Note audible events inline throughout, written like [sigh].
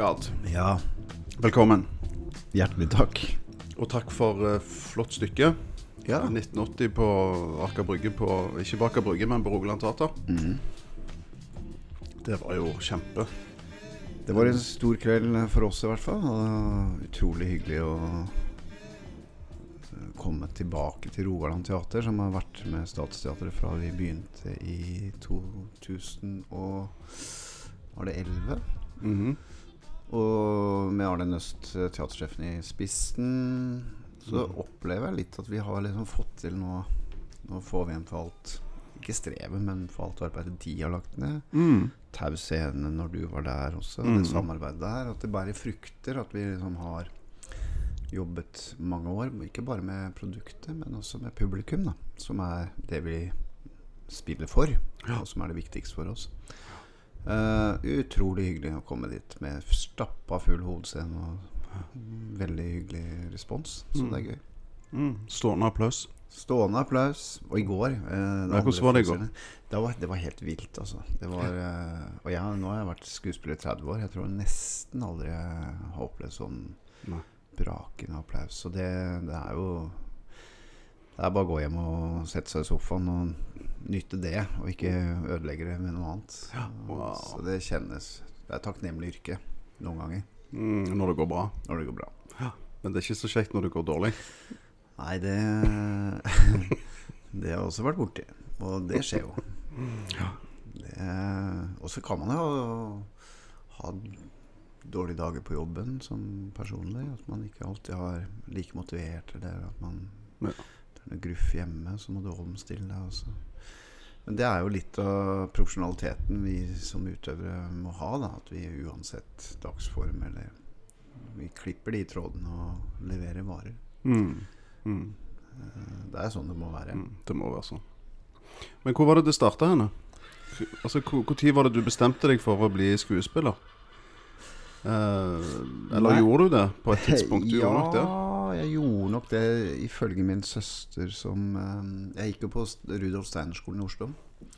Gard, Ja, velkommen. hjertelig takk. Og takk for uh, flott stykke. Ja. 1980 på Aker Brygge på Ikke på Aker Brygge, men på Rogaland Teater. Mm. Det var jo kjempe. Det var en stor kveld for oss i hvert fall. Utrolig hyggelig å eh, komme tilbake til Rogaland Teater, som har vært med Statsteatret fra vi begynte i 2000 og Var det 11? Mhm. Og med Arne Nøst, eh, teatersjefen i spissen, så opplever jeg litt at vi har liksom fått til nå Nå får vi igjen for alt Ikke strevet, men for alt arbeidet de har lagt ned. Mm. Tau scene når du var der også, Mm. det samarbeidet der. At det bærer frukter. At vi liksom har jobbet mange år, ikke bare med produktet, men også med publikum, da. Som er det vi spiller for, og som er det viktigste for oss. Eh, utrolig hyggelig å komme dit med stappa full hovedscene og veldig hyggelig respons. Så Mm. det er gøy. Mm. Stående applaus. Stående applaus. Og i går eh, hvordan var det i går? Det var, det var helt vilt, altså. Det var, uh, og jeg, nå har jeg vært skuespiller i 30 år. Jeg tror nesten aldri jeg har opplevd sånn brakende applaus. Så det, det er jo Det er bare å gå hjem og sette seg i sofaen og nyte det, og ikke ødelegge det med noe annet. Ja, wow. Så det kjennes Det er takknemlig yrke noen ganger Mm. Når det går bra. når det går bra. Men det er ikke så kjekt når det går dårlig. Nei, det [laughs] Det har jeg også vært borti. Og det skjer jo. Og så kan man jo ha dårlige dager på jobben som personlig. At man ikke alltid har like motivert, eller at man Ja. Det er gruff hjemme, så må du omstille deg også. Men det er jo litt av profesjonaliteten vi som utøvere må ha. da At vi uansett dagsform eller Vi klipper de trådene og leverer varer. Mm. Mm. Eh, Det er sånn det må være. Mm. Det må være sånn. Men hvor var det det starta henne? Altså, Når var det du bestemte deg for å bli skuespiller? Eh, eller Nei. gjorde du det på et tidspunkt? [laughs] Du gjorde nok det? Jeg gjorde nok det ifølge min søster som eh, Jeg gikk jo på Rudolf Steiner-skolen i Oslo.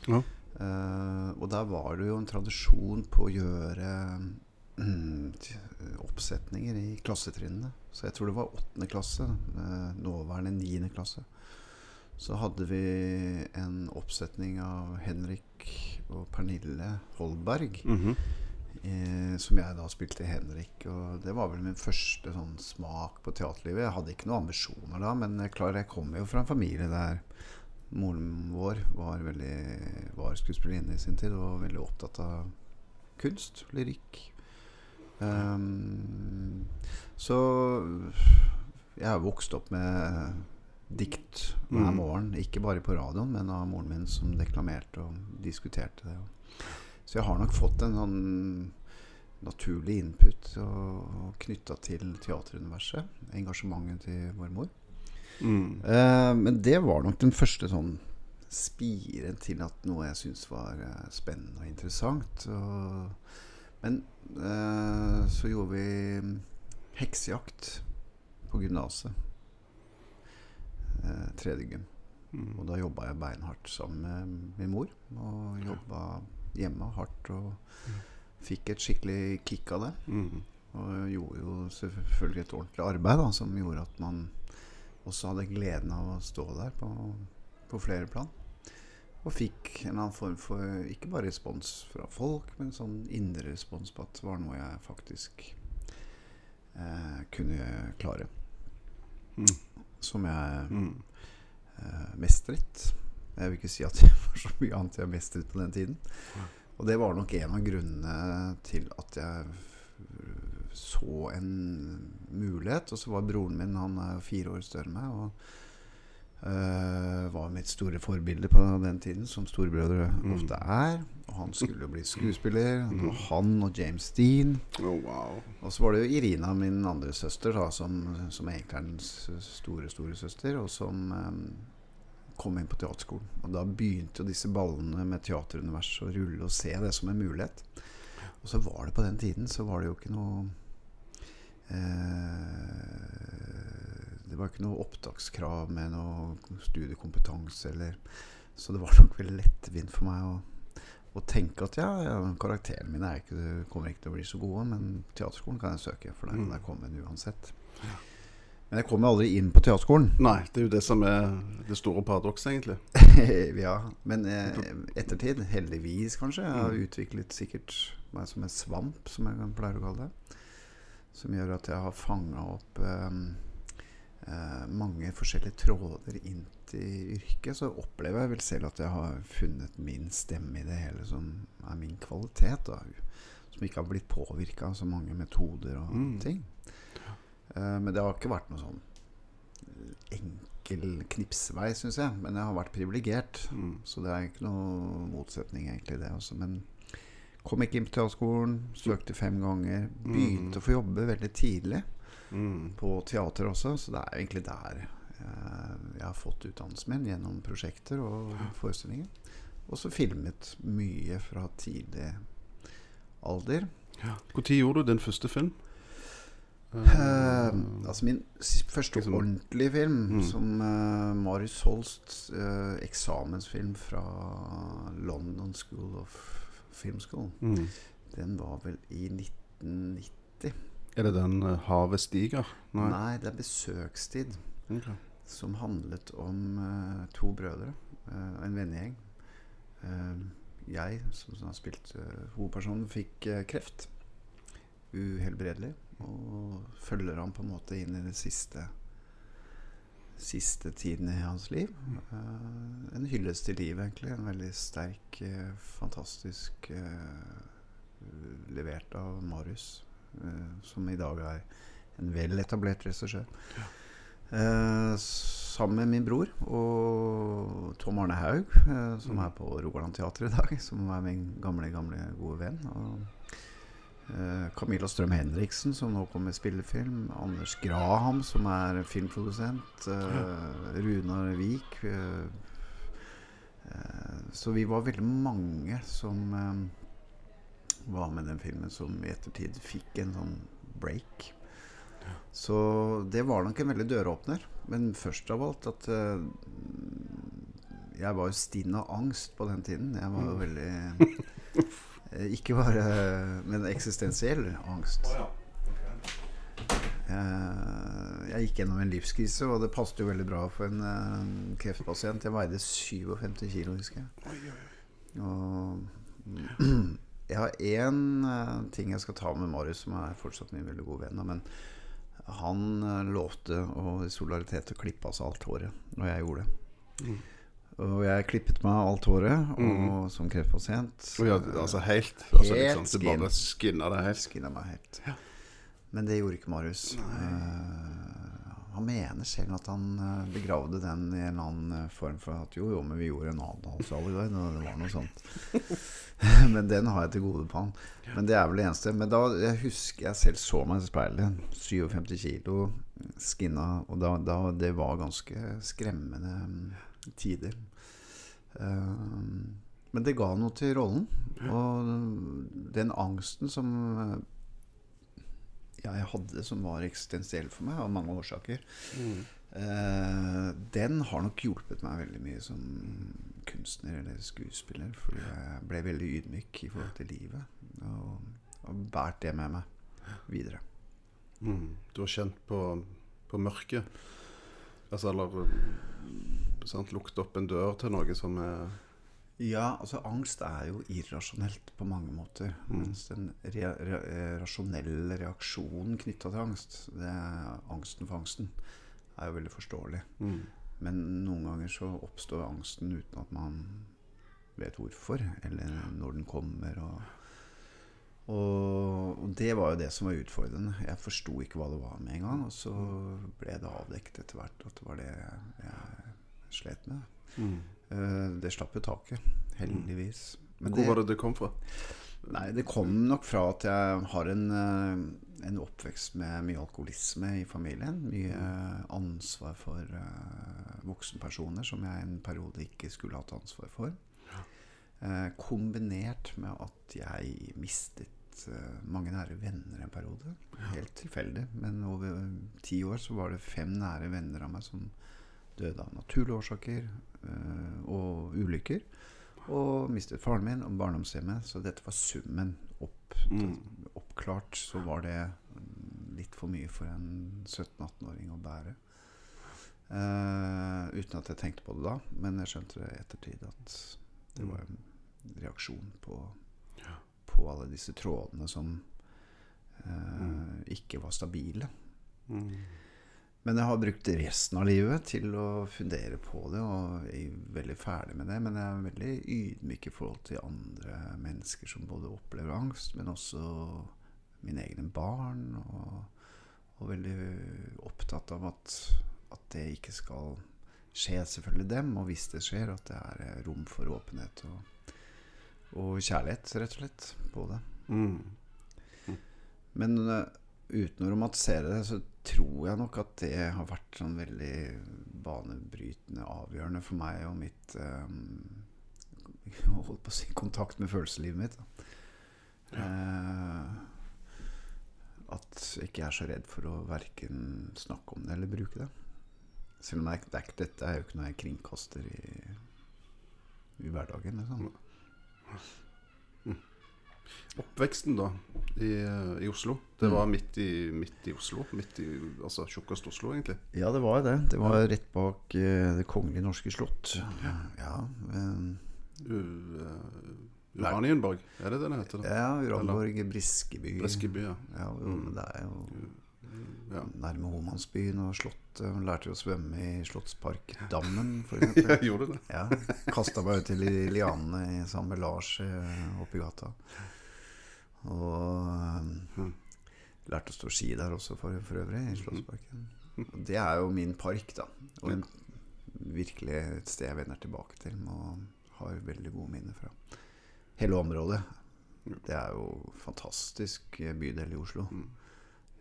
Ja. Uh, og der var det jo en tradisjon på å gjøre uh, oppsetninger i klassetrinnene. Så jeg tror det var åttende klasse, Uh, nåværende niende klasse. Så hadde vi en oppsetning av Henrik og Pernille Holberg. Mhm. Eh, som jeg da spilte Henrik. Og det var vel min første sånn smak på teaterlivet. Jeg hadde ikke noen ambisjoner da, men klar, jeg kommer jo fra en familie der moren vår var, veldig, var skuespillerinne i sin tid og var veldig opptatt av kunst, lyrikk. Um, så jeg har vokst opp med dikt hver Mm. morgen. Ikke bare på radioen, men av moren min som deklamerte og diskuterte det. Så jeg har nok fått en sånn naturlig input knytta til teateruniverset. Engasjementet til vår mor. Mm. Eh, men det var nok den første sånn spiren til at noe jeg syntes var eh, spennende og interessant. Og, men eh, så gjorde vi heksejakt på gymnaset. Eh, tredje gym. Mm. Og da jobba jeg beinhardt sammen med min mor. Og jobba hjemme hardt og fikk et skikkelig kick av det. Mm. Og gjorde jo selvfølgelig et ordentlig arbeid da, som gjorde at man også hadde gleden av å stå der på, på flere plan. Og fikk en annen form for ikke bare respons fra folk, men sånn indre respons på at det var noe jeg faktisk eh, kunne klare. Mm. Som jeg Mm. eh, mestret. Jeg vil ikke si at jeg [laughs] var så mye annet jeg mestret på den tiden. Og det var nok en av grunnene til at jeg så en mulighet. Og så var broren min, han er fire år større enn meg, og Uh, var mitt store forbilde på den tiden, som storebrødre Mm. ofte er. Og han skulle jo bli skuespiller. Mm. han og James Dean. Oh, wow. Og så var det jo Irina, min andre søster, da, som, som egentlig er den store, store søster, og som eh, kom inn på teaterskolen. Og da begynte jo disse ballene med teateruniverset å rulle og se det som en mulighet. Og så var det på den tiden så var det jo ikke noe eh, Det var ikke noe opptakskrav med noe studiekompetanse eller Så det var nok veldig lettvint for meg å å tenke at ja, ja karakterene mine er ikke, kommer ikke til å bli så gode, men teaterskolen kan jeg søke, for der kan Mm. jeg komme uansett. Men jeg kom jo aldri inn på teaterskolen. Nei, det er jo det som er det store paradokset, egentlig. [laughs] ja, men eh, ettertid, heldigvis kanskje, jeg har Mm. utviklet sikkert meg som en svamp, som jeg pleier å kalle det. Som gjør at jeg har fanga opp eh, eh, mange forskjellige tråder inn til yrket. Så opplever jeg vel selv at jeg har funnet min stemme i det hele, som er min kvalitet. Da. Som ikke har blitt påvirka av så mange metoder og Mm. ting. Eh, men det har ikke vært noe sånn eh, enkel knipsvei, syns jeg. Men jeg har vært privilegert. Mm. Så det er ikke noe motsetning egentlig det også. Men kom ikke inn på teaterskolen, søkte fem ganger. Begynte å få jobbe veldig tidlig Mm. på teater også, så det er egentlig der eh, jeg har fått utdannelsen min, gjennom prosjekter og forestillinger. Og så filmet mye fra tidlig alder. Når gjorde du din første film? Eh, altså min første Liksom- ordentlige film, Mm. som uh, Marius Holst, uh, eksamensfilm fra London School of Film School, mm. den var vel i 1990. Er det den eh, 'Havet stiger'? Nei, det er Besøkstid. Okay. som handlet om to brødre, en vennegjeng. Eh, jeg, som, har spilt hovedpersonen, fikk kreft. Uhelbredelig. Og følger ham på en måte inn i det siste Siste tiden i hans liv. Uh, en hyllest til livet, egentlig. En veldig sterk, eh, fantastisk uh, levert av Marius, som i dag er en vel etablert regissør. Eh, sammen med min bror og Tom Arne Haug, som Mm. er på Rogaland Teater i dag. [laughs] Som er min gamle, gamle gode venn. Og Camilla Strøm Henriksen, som nå kommer med spillefilm. Anders Graham, som er filmprodusent. Eh, Runar Vik. Eh, eh, så vi var veldig mange som eh, var med den filmen, som i ettertid fikk en sånn break. Så det var nok en veldig døråpner. Men først av alt at eh, Jeg var jo stinn av angst på den tiden. Jeg var jo veldig eh, [laughs] Ikke bare Men eksistensiell angst. Jeg, jeg gikk gjennom en livskrise, og det passet jo veldig bra for en eh, kreftpasient. Jeg veide 57 kilo, husker jeg. Og jeg har én eh, ting jeg skal ta med Marius, som er fortsatt min veldig gode venn. Men han eh, lovte å, i solidaritet å klippe av seg alt håret og jeg gjorde det. Mm. Og jeg klippet meg alt håret og, Mm. som kreftpasient. Oh, ja, altså helt? Altså, Helt liksom, du bare skinna deg helt? Skinna meg helt. Men det gjorde ikke Marius. Uh, han mener selv at han eh, begravde den i en annen eh, form for at jo, jo, men vi gjorde en avtalsalguard, og det var noe sånt. [laughs] men den har jeg til gode på han. Men det er vel det eneste. Men da jeg husker jeg selv så meg i speilet. 57 kilo, skinna. Og da, da det var ganske skremmende mm, tider. Eh, men det ga noe til rollen. Og den angsten som eh, jeg hadde, som var eksistensiell for meg, av mange årsaker, Mm. den har nok hjulpet meg veldig mye som kunstner eller skuespiller. Fordi jeg ble veldig ydmyk i forhold til livet. Og og båret det med meg videre. Mm. Du har kjent på, på mørket? Altså, eller sant, lukte opp en dør til noe som er Ja, altså angst er jo irrasjonelt på mange måter. Mm. Mens den re re eh, rasjonelle reaksjonen knytta til angst, det angsten for angsten, er jo veldig forståelig. mm. Men noen ganger så oppstår angsten uten at man vet hvorfor, eller når den kommer. Og, og, det var jo det som var utfordrende. Jeg forsto ikke hva det var med en gang. Og så ble det avdekket etter hvert at det var det jeg slet med. Mm. Eh, det slapp jo taket, heldigvis. Men Hvor var det det kom fra? Nei, det kom nok fra at jeg har en, eh, en oppvekst med mye alkoholisme i familien. Mye ansvar for eh, voksenpersoner som jeg en periode ikke skulle hatt ansvar for. Eh, kombinert med at jeg mistet eh, mange nære venner en periode. Helt tilfeldig. Men over ti år så var det fem nære venner av meg som døde av naturlige årsaker eh, og ulykker. Og mistet faren min og barndomshjemmet. Så dette var summen. Opp, Mm. Oppklart så var det mm, litt for mye for en 17-18-åring å bære. Eh, uten at jeg tenkte på det da, men jeg skjønte det i ettertid at det var en reaksjon på, Ja. på alle disse trådene som eh, Mm. ikke var stabile. Mm. Men jeg har brukt resten av livet til å fundere på det, og jeg er veldig ferdig med det. Men jeg er veldig ydmyk i forhold til andre mennesker som både opplever angst, men også mine egne barn. Og, og veldig opptatt av at, at det ikke skal skje selvfølgelig dem, og hvis det skjer, at det er rom for åpenhet og, og kjærlighet, rett og slett, på det. Mm. Men eh, uten å romantisere det, så tror jeg nok at det har vært sånn veldig banebrytende avgjørende for meg og mitt um, [laughs] Holdt på å si kontakt med følelseslivet mitt. Da. Uh, at jeg ikke er så redd for å verken snakke om det eller bruke det. Selv om jeg, det er, dette er jo ikke noe jeg kringkaster i, i hverdagen. Liksom. Oppveksten, da, i, i Oslo. Det var midt i, midt i Oslo. Midt i, altså tjukkest Oslo, egentlig. Ja, det var det. Det var rett bak uh, Det kongelige norske slott. Ja, eh, U, uh, Uranienborg, er det det det heter? da? ja Uranborg, Briskeby. Briskeby, ja. Ja, jo, men det er jo ja. nærme Homansbyen og Slottet. Hun lærte jo å svømme i Slottsparkdammen, for [laughs] ja, gjorde det. Ja, Kasta meg ut til lianene i- med Lars eh, oppi gata. Og eh, lærte å stå ski der også, for, for øvrig, i Slottsparken. Og det er jo min park, da. Og en, virkelig et sted jeg vender tilbake til og har veldig gode minner fra. Hele området. Det er jo fantastisk eh, bydel i Oslo. Mm.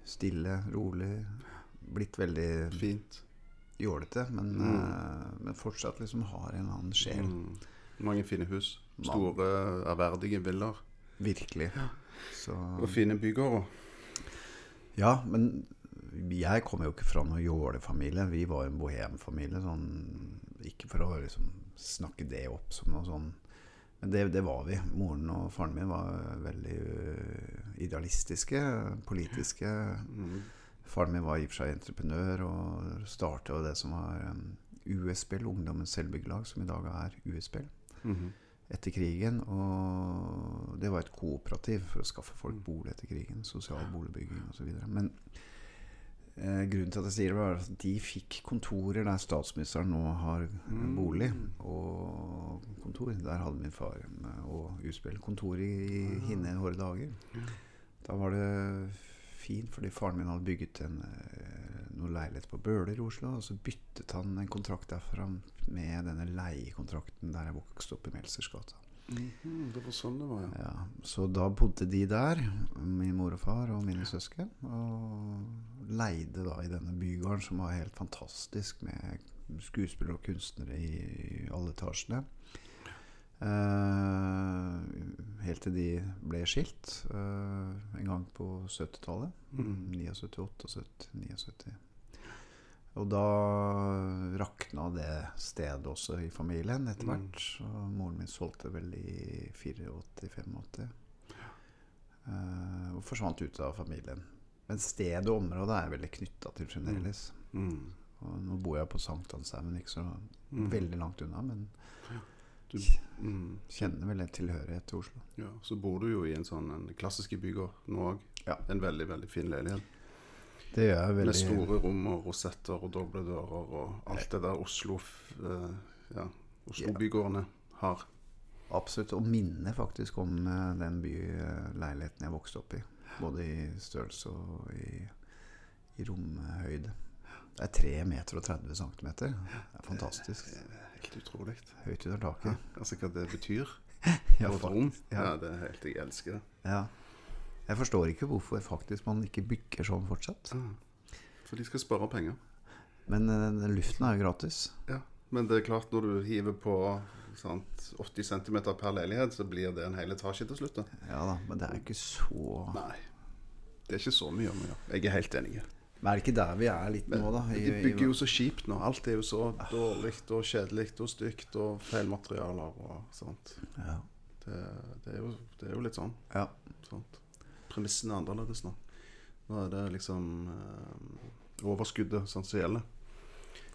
Stille, rolig. Blitt veldig Fint. jålete, men, Mm. uh, men fortsatt liksom har en annen sjel. Mm. Mange fine hus. Store, ærverdige villaer. Virkelig. Så Og fine bygårder. Ja, men jeg kommer jo ikke fra noen jålefamilie. Vi var en bohemfamilie. Sånn, ikke for å liksom snakke det opp som noe sånn Men det, det var vi. Moren og faren min var veldig idealistiske, politiske. Mm. Faren min var i og for seg entreprenør og starta det som var um, USBL, Ungdommens selvbyggelag, som i dag er USBL. Mhm. etter krigen. Og det var et kooperativ for å skaffe folk bolig etter krigen. Sosial boligbygging osv. Men eh, grunnen til at jeg sier det, var at de fikk kontorer der statsministeren nå har eh, Mm. bolig. Og kontor. Der hadde min far eh, og USBL kontor i, i hinne hårde dager. Da var det fint, fordi faren min hadde bygget en, eh, noen leilighet på Bøler i Oslo. Og så byttet han en kontrakt derfra med denne leiekontrakten der jeg vokste opp i Melsersgata. Mm -hmm, Det var sånn det var, ja. Ja, så da bodde de der, min mor og far og mine søsken. Og leide da i denne bygården, som var helt fantastisk, med skuespillere og kunstnere i, alle etasjene. Eh, helt til de ble skilt uh, en gang på 70-tallet. Mm. 79, 78, 79. Og da rakna det stedet også i familien etter Mm. hvert. Og moren min solgte vel i 84-85. Uh, og forsvant ut av familien. Men stedet og området er veldig knytta til fremdeles. Mm. Og nå bor jeg på Sankthanshaugen, ikke så Mm. veldig langt unna, men Du, mm. kjenner vel en tilhørighet til Oslo. Ja, så bor du jo i en sånn en klassisk bygård nå òg. Ja. En veldig, veldig fin leilighet. Det gjør jeg veldig Med store rom og rosetter og doble dører og alt det der Oslo eh, ja, Oslo-bygårdene har. Absolutt. Og minner faktisk om eh, den byleiligheten jeg vokste opp i. Både i størrelse og i, i romhøyde. Det er 3 meter og 30 centimeter. Det er fantastisk. Det Helt utrolig. Høyt under Ja, altså hva det betyr [laughs] Ja, faktisk rom. ja. Ja, det er helt Jeg elsker det. ja. Jeg forstår ikke hvorfor faktisk man ikke bygger sånn fortsatt. Ja. For de skal spare penger. Men den luften er jo gratis. Ja. Men det er klart, når du hiver på sant, 80 cm per leilighet, så blir det en hel etasje til slutt. da. Ja da, men det er ikke så Nei. Det er ikke så mye om å gjøre. Jeg er helt enig. Men er det ikke der vi er litt nå, da? I- de bygger jo så kjipt nå. Alt er jo så dårlig og kjedelig og stygt og feil materialer og sånt. ja. Det, det, er, jo, det er jo litt sånn. ja. Sånt. Premissene er annerledes nå. Nå er det liksom eh, overskuddet sånn som gjelder.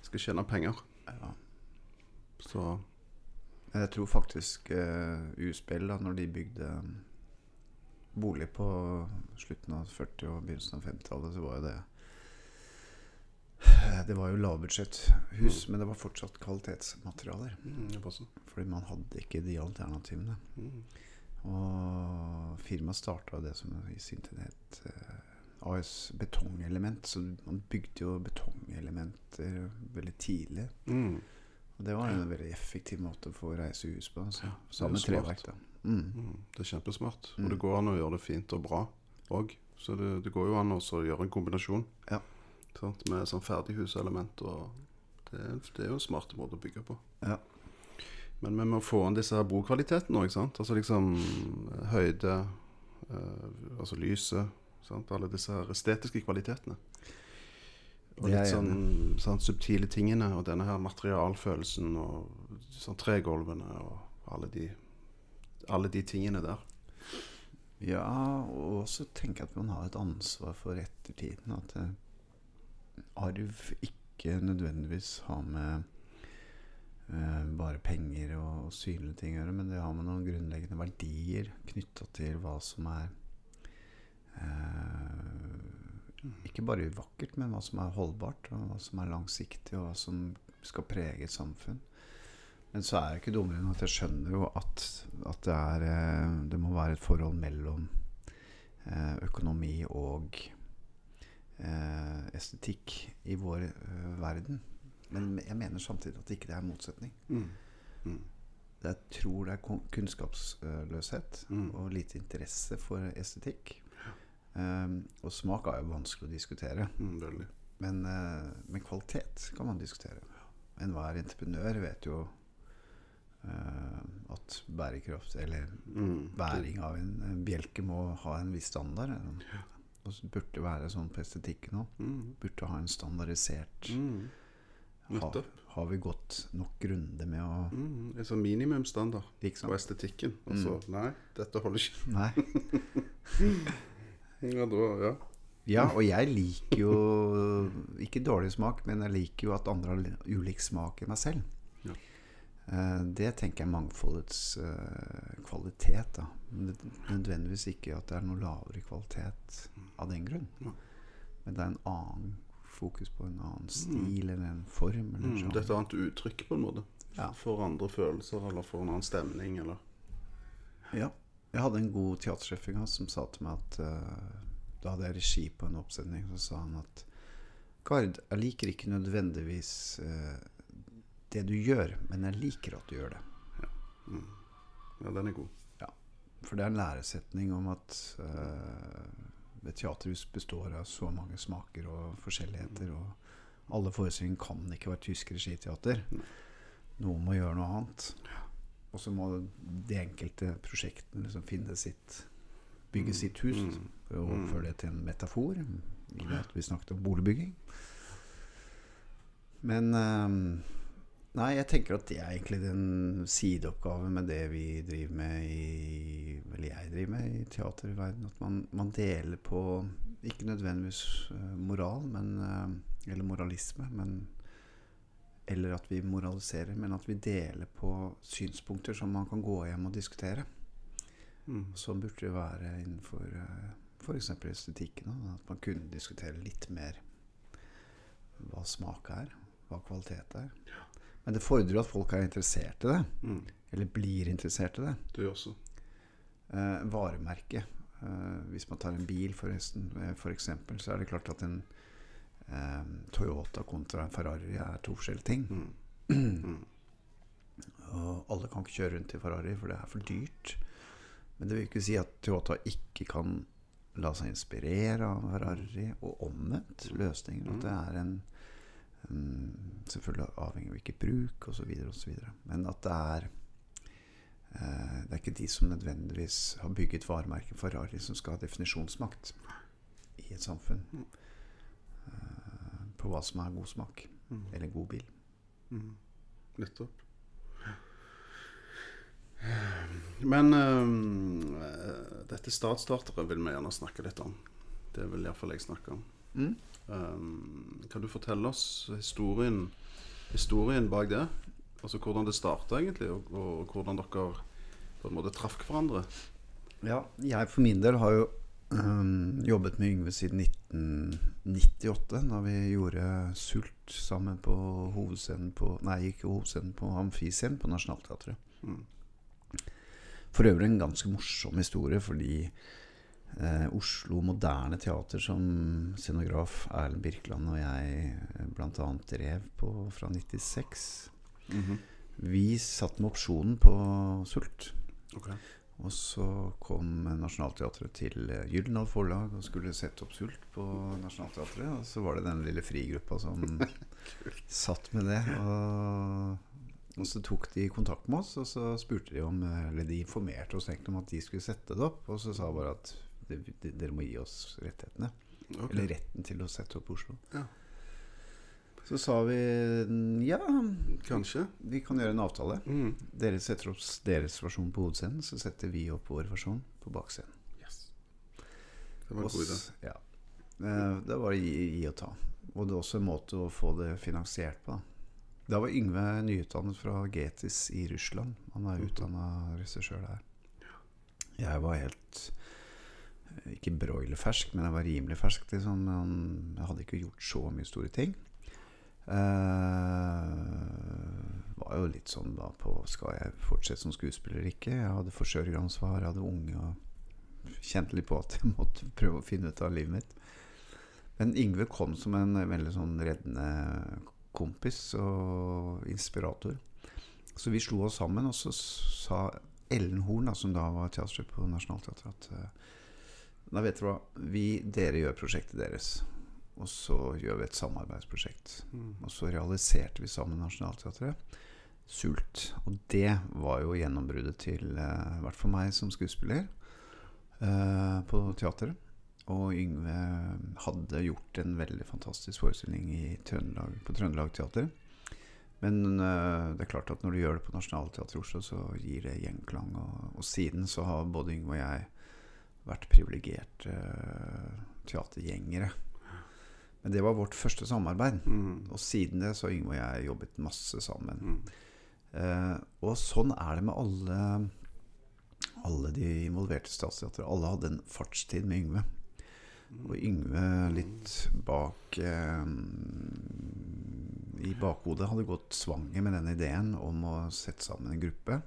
Skal tjene penger. ja. Så jeg tror faktisk uh, U-spill, da når de bygde um, bolig på slutten av 40- og begynnelsen av 50-tallet, så var jo det Det var jo lavbudsjetthus, men det var fortsatt kvalitetsmaterialer. mm. Fordi man hadde ikke de alternativene. Mm. Og firmaet starta det som i sin tid het eh, AS Betongelement. Så man bygde jo betongelementer veldig tidlig. Mm. Og det var en veldig effektiv måte å få reisehus på. Altså. Er treverk, da. Mm. Mm. Det er kjempesmart. Mm. Og det går an å gjøre det fint og bra òg. Så det, det går jo an å gjøre en kombinasjon Ja. Sant? med sånn ferdighuselement. Det, det er jo en smart måte å bygge på. Ja. Men vi må få inn disse her bokvalitetene òg. Altså liksom høyde, eh, altså lyset. Sant? Alle disse her estetiske kvalitetene. Og litt sånn, sånn subtile tingene. Og denne her materialfølelsen og sånn tregulvene og alle de, alle de tingene der. Ja, og også tenke at man har et ansvar for ettertiden. At eh, arv ikke nødvendigvis har med eh, bare penger og, og synlige ting å gjøre, men det har med noen grunnleggende verdier knytta til hva som er eh, Ikke bare vakkert, men hva som er holdbart, og hva som er langsiktig, og hva som skal prege et samfunn. Men så er jeg ikke dummere enn at jeg skjønner jo at, at det, er, eh, det må være et forhold mellom økonomi og estetikk i vår eh, verden. Men jeg mener samtidig at det ikke er en motsetning. Mm. Mm. Jeg tror det er kunnskapsløshet Mm. og lite interesse for estetikk. Um, og smak er jo vanskelig å diskutere. Mm. Men, uh, men kvalitet kan man diskutere. Enhver entreprenør vet jo uh, at bærekraft, eller Mm. bæring av en, en bjelke, må ha en viss standard. Så burde være sånn på estetikken òg. Mm. Burde ha en standardisert Mm. ha, Har vi gått nok runde med å Mm. En sånn minimumsstandard på på Og så mm. nei, dette holder ikke. Nei. [laughs] Ja, da, ja. Ja, og jeg liker jo ikke dårlig smak, men jeg liker jo at andre har ulik smak enn meg selv. Ja. Eh, det tenker jeg er mangfoldets eh, kvalitet. da Nødvendigvis ikke at det er noe lavere kvalitet av den grunn. Ja. Men det er en annen fokus på en annen stil eller en form. Eller Mm. sånn. Det er et annet uttrykk, på en måte. Ja. For andre følelser, eller for en annen stemning, eller Ja. Jeg hadde en god teatersjef en gang som sa til meg at uh, Da hadde jeg regi på en oppsetning, så sa han at Gard, jeg liker ikke nødvendigvis uh, det du gjør, men jeg liker at du gjør det. Ja, den er god. For det er en læresetning om at eh, et teaterhus består av så mange smaker og forskjelligheter. Og alle forestillinger kan ikke være tysk regiteater. Noen må gjøre noe annet. Og så må de enkelte prosjektene liksom finne sitt Bygge sitt hus. Mm. For å overføre det til en metafor. I det at vi snakket om boligbygging. Men eh, Nei, jeg tenker at det er egentlig den sideoppgaven med det vi driver med i Eller jeg driver med i teaterverdenen. At man, man deler på ikke nødvendigvis eh, moral, men eh, Eller moralisme, men Eller at vi moraliserer, men at vi deler på synspunkter som man kan gå hjem og diskutere. Mm. Sånn burde det være innenfor uh, f.eks. estetikken. At man kunne diskutere litt mer hva smak er, hva kvalitet er. Men det fordrer jo at folk er interessert i det. Mm. Eller blir interessert i det. Du også. Eh, varemerke. Eh, hvis man tar en bil, forresten, eh, for eksempel, så er det klart at en eh, Toyota kontra en Ferrari er to forskjellige ting. Mm. [clears throat] Mm. Og alle kan ikke kjøre rundt i Ferrari, for det er for dyrt. Men det vil ikke si at Toyota ikke kan la seg inspirere av Ferrari, og omvendt løsninger. At det er en Selvfølgelig avhengig av hvilket bruk osv. osv. Men at det er eh, Det er ikke de som nødvendigvis har bygget varemerket Ferrari, som skal ha definisjonsmakt i et samfunn. Eh, på hva som er god smak. Mm. Eller god bil. Mm. Nettopp. Men eh, dette statsstartere vil vi gjerne snakke litt om. Det vil iallfall jeg snakke om. Mm. Um, kan du fortelle oss historien, historien bak det? Altså hvordan det starta egentlig, og, og hvordan dere på en måte traff hverandre? Ja, jeg for min del har jo um, jobbet med Yngve siden 1998, da vi gjorde Sult sammen på hovedscenen på Nei, ikke hovedscenen, på Amfiscenen på Nationaltheatret. Mm. For øvrig en ganske morsom historie, fordi eh, Oslo Moderne Teater som scenograf Erlend Birkeland og jeg eh, bl.a. drev på fra 96 Mhm. Vi satt med opsjonen på Sult. Okay. Og så kom Nationaltheatret til eh, Gyldendal Forlag og skulle sette opp Sult på Nationaltheatret. Og så var det den lille frigruppa som [laughs] satt med det. Og, og så tok de kontakt med oss, og så spurte de om Eller de informerte oss egentlig om at de skulle sette det opp. Og så sa bare at dere må gi oss rettighetene. Okay. Eller retten til å sette opp Oslo. Ja. Så sa vi ja, Kanskje. vi kan gjøre en avtale. Mm. Dere setter opp deres versjon på hovedscenen, så setter vi opp vår versjon på bakscenen. Yes. Det var en god idé. Ja. Eh, Det var gi, gi og ta. Og det er også en måte å få det finansiert på. Da, var Yngve nyutdannet fra Getis i Russland. Han er Mhm. utdanna regissør der. Jeg var helt Ikke broilerfersk, men jeg var rimelig fersk. Liksom. Jeg hadde ikke gjort så mye store ting. Uh, var jo litt sånn da på Skal jeg fortsette som skuespiller eller ikke? Jeg hadde forsørgeransvar, jeg hadde unge og kjente litt på at jeg måtte prøve å finne ut av livet mitt. Men Yngve kom som en veldig sånn reddende kompis og inspirator. Så vi slo oss sammen, og så sa Ellen Horn, da, som da var teatersjef på Nationaltheatret, at eh, da vet dere hva, vi, dere gjør prosjektet deres. Og så gjør vi et samarbeidsprosjekt. Mm. Og så realiserte vi sammen Nationaltheatret Sult. Og det var jo gjennombruddet til, eh, i hvert fall meg som skuespiller, eh, på teateret. Og Yngve hadde gjort en veldig fantastisk forestilling i Trøndelag, på Trøndelag Teater. Men eh, det er klart at når du gjør det på Nationaltheatret i Oslo, så gir det gjenklang. Og, og siden så har både Yngve og jeg vært privilegerte eh, teatergjengere. Men det var vårt første samarbeid. Mm. Og siden det så har Yngve og jeg jobbet masse sammen. Mm. Eh, og sånn er det med alle, alle de involverte statsteatre. Alle hadde en fartstid med Yngve. Og Yngve litt bak eh, I bakhodet hadde gått svanger med den ideen om å sette sammen en gruppe.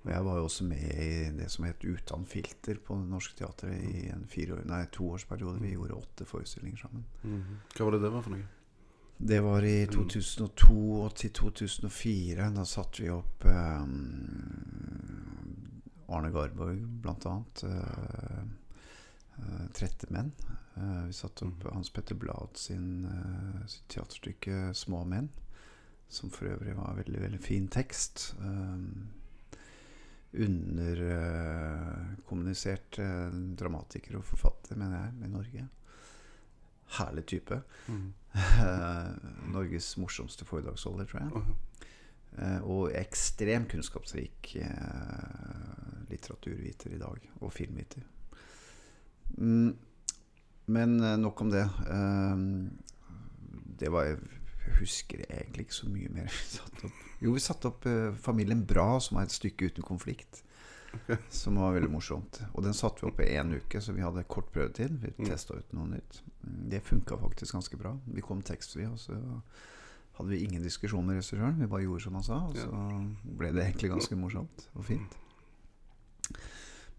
Og jeg var jo også med i det som het Utan filter på Norsk Teater i en fire nei, toårsperiode. Vi gjorde åtte forestillinger sammen. Mm. Hva var det det var for noe? Det var i 2002 og til 2004. Da satte vi opp eh, Arne Garborg, blant annet. Eh, eh, 'Trette menn'. Eh, vi satte opp Mhm. Hans Petter Blad sin, eh, sitt teaterstykke 'Små menn'. Som for øvrig var veldig, veldig fin tekst. Um, Underkommunisert uh, dramatiker og forfatter, mener jeg, i Norge. Herlig type. Mm. Eh, [laughs] Norges morsomste foredragsholder, tror jeg. Aha. Eh, og ekstremt kunnskapsrik eh, litteraturviter i dag. Og filmviter. Mm, men eh, nok om det. Eh, det var Jeg husker egentlig ikke så mye mer. [laughs] Vi. Jo, vi satte opp eh, Familien Bra, som er et stykke uten konflikt. Som var veldig morsomt. Og den satte vi opp i én uke, så vi hadde kort prøvetid. Vi Mm. testa ut noe nytt. Mm, Det funka faktisk ganske bra. Vi kom tekstfri, og så hadde vi ingen diskusjon med regissøren. Vi bare gjorde som han sa, og så ble det egentlig ganske morsomt og fint.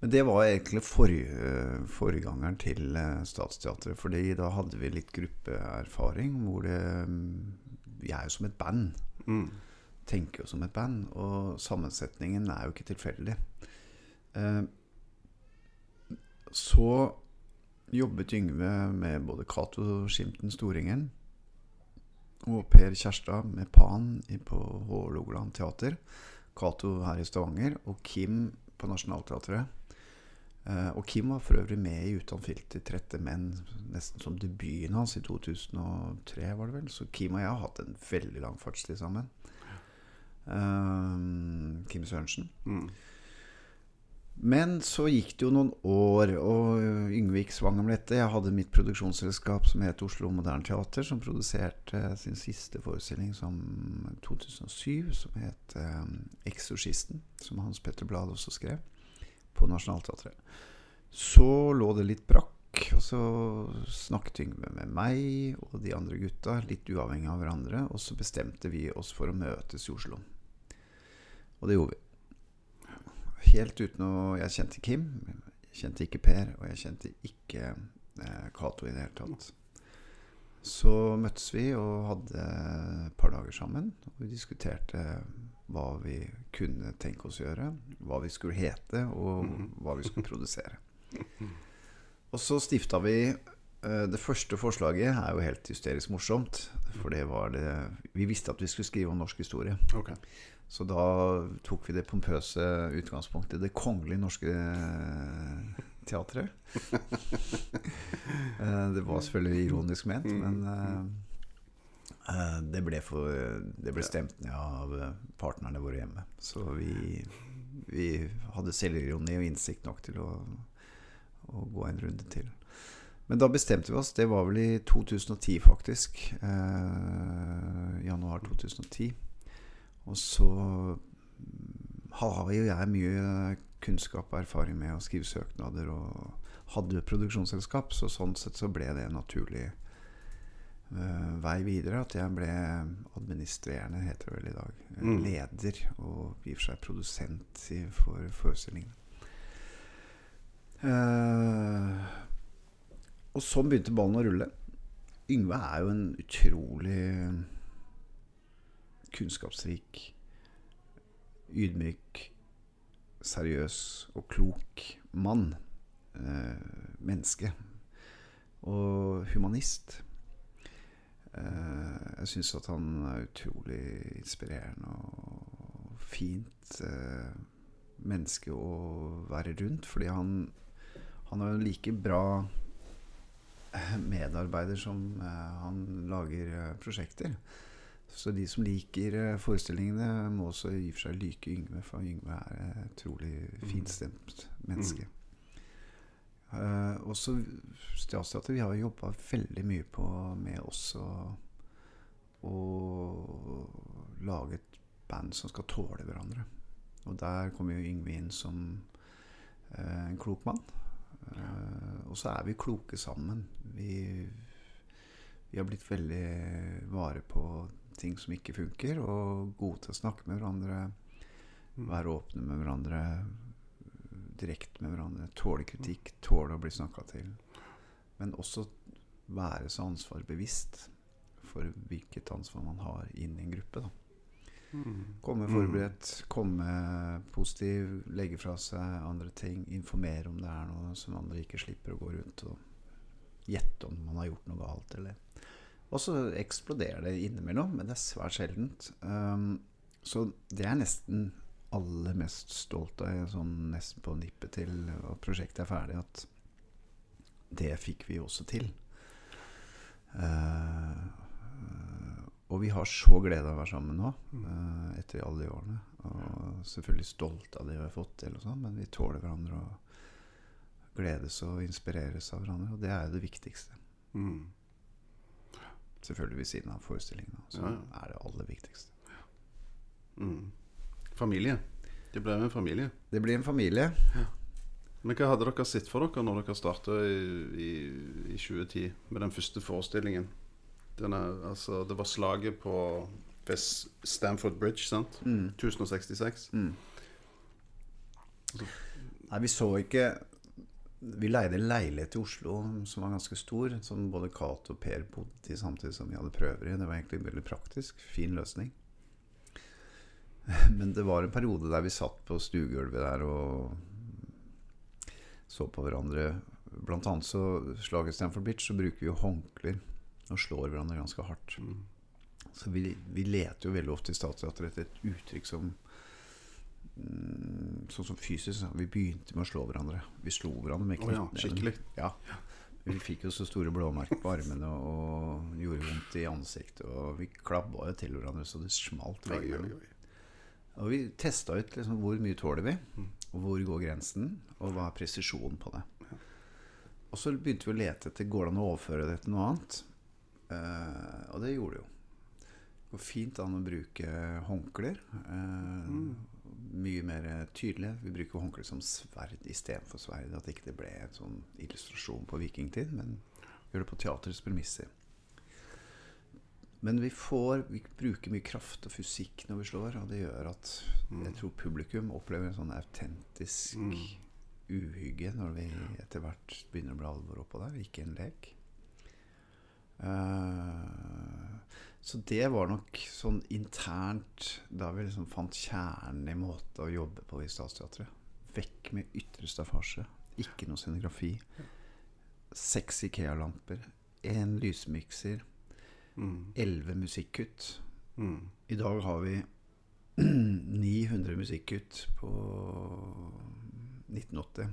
Men det var egentlig forrige, forgjengeren til eh, Statsteatret. Fordi da hadde vi litt gruppeerfaring hvor det mm, Vi er jo som et band. Mm. Tenker jo som et band. Og sammensetningen er jo ikke tilfeldig. Eh, så jobbet Yngve med både Cato Skimten Storingen og Per Kjærstad med Pan i- på Hålogaland teater. Cato her i Stavanger og Kim på Nationaltheatret. Eh, og Kim var for øvrig med i Utan filter 'Trette menn', nesten som debuten hans i 2003, var det vel. Så Kim og jeg har hatt en veldig lang fartstid sammen. Eh, Kim Sørensen. Mm. Men så gikk det jo noen år, og Yngve gikk om dette. Jeg hadde mitt produksjonsselskap som het Oslo Moderne Teater, som produserte sin siste forestilling som 2007, som het eh, 'Eksorsisten', som Hans Petter Blad også skrev, på Nationaltheatret. Så lå det litt brakk, og så snakket Yngve med meg og de andre gutta, litt uavhengig av hverandre, og så bestemte vi oss for å møtes i Oslo. Og det gjorde vi. Helt uten å Jeg kjente Kim, jeg kjente ikke Per, og jeg kjente ikke eh, i det hele tatt. Så møttes vi og hadde et par dager sammen. Og vi diskuterte hva vi kunne tenke oss å gjøre, hva vi skulle hete, og hva vi skulle produsere. Og så stifta vi eh, Det første forslaget er jo helt hysterisk morsomt. For det var det Vi visste at vi skulle skrive om norsk historie. Okay. Så da tok vi det pompøse utgangspunktet Det kongelige norske eh, teatret. [laughs] Eh, det var selvfølgelig ironisk ment, men det ble, for, det ble stemt ned av eh, partnerne våre hjemme. Så vi, vi hadde selvironi og innsikt nok til å, å gå en runde til. Men da bestemte vi oss. Det var vel i 2010, faktisk. Eh, januar 2010. Og så har jo jeg mye kunnskap og erfaring med å skrive søknader og hadde produksjonsselskap, så sånn sett så ble det naturlig eh, vei videre. At jeg ble administrerende, heter det vel i dag. eh, Mm. Leder og i og for seg produsent for forestillingen. Uh, og sånn begynte ballen å rulle. Yngve er jo en utrolig kunnskapsrik, ydmyk, seriøs og klok mann. Eh, menneske. Og humanist. Eh, jeg syns at han er utrolig inspirerende og fint eh, menneske å være rundt. Fordi han, han er jo like bra medarbeider som eh, han lager eh, prosjekter. Så de som liker eh, forestillingene, må også i og for seg like Yngve, for Yngve er et utrolig finstemt menneske. Eh, og så Statsteatret, vi har jo jobba veldig mye på med oss å å lage et band som skal tåle hverandre. Og der kommer jo Yngve inn som uh, en klok mann. Uh, og så er vi kloke sammen. Vi, vi har blitt veldig vare på ting som ikke funker, og gode til å snakke med hverandre. Være åpne med hverandre. Direkte med hverandre. Tåle kritikk. Tåle å bli snakka til. Men også være så ansvarbevisst for hvilket ansvar man har inn i en gruppe. Da. Komme forberedt, komme positiv, legge fra seg andre ting. Informere om det er noe som andre ikke slipper å gå rundt og gjette om man har gjort noe galt. Eller. Og så eksploderer det innimellom, men det er svært sjeldent. Um, så det er nesten aller mest stolt av, sånn nesten på nippet til at prosjektet er ferdig, at det fikk vi også til. Uh, og vi har så glede av å være sammen nå, uh, etter alle de årene. Og selvfølgelig stolt av det vi har fått til, og sånn, men vi tåler hverandre og gledes og inspireres av hverandre. Og det er jo det viktigste. Mm. Selvfølgelig ved siden av forestillingene. Så Ja, ja. er det aller viktigste. Mm. Familie. Det ble en familie. Det blir en familie. Men hva hadde dere sett for dere når dere starta i, i, i 2010 med den første forestillingen? Denne, altså, det var slaget på West Stamford Bridge, sant? Mm. 1066. Mm. Nei, vi så ikke Vi leide en leilighet i Oslo som var ganske stor, som både Cato og Per bodde i samtidig som vi hadde prøver i. Det var egentlig veldig praktisk. Fin løsning. [laughs] Men det var en periode der vi satt på stuegulvet der og så på hverandre. Blant annet så slaget Stanford Bitch, så bruker vi jo håndklær og slår hverandre ganske hardt. Så vi, vi leter jo veldig ofte i Statsteatret etter et uttrykk som mm, sånn som fysisk. Vi begynte med å slå hverandre. Vi slo hverandre med Å ja, skikkelig. Ja. Vi fikk jo så store blåmerker på armene og gjorde vondt i ansiktet. Og vi klabba jo til hverandre så det smalt. Oi, oi, oi. Og vi testa ut liksom, hvor mye tåler vi, og hvor går grensen, og hva er presisjonen på det. Og så begynte vi å lete etter går det an å overføre det til noe annet. Eh, og det gjorde det jo. Det går fint an å bruke håndklær. eh, Mye mer tydelig. Vi bruker håndklær som sverd istedenfor sverd. At ikke det ble en sånn illustrasjon på vikingtid, men gjør det på teaterets premisser. Men vi får Vi bruker mye kraft og fysikk når vi slår, og det gjør at jeg tror publikum opplever en sånn autentisk uhygge når vi etter hvert begynner å bli alvor oppå der, ikke en lek. Uh, så det var nok sånn internt da vi liksom fant kjernen i måten å jobbe på i Statsteatret. Vekk med ytre staffasje. Ikke noe scenografi. Seks Ikea-lamper. Én lysmikser. Mm. Elleve musikkutt. Mm. I dag har vi [clears throat] 900 musikkutt på 1980.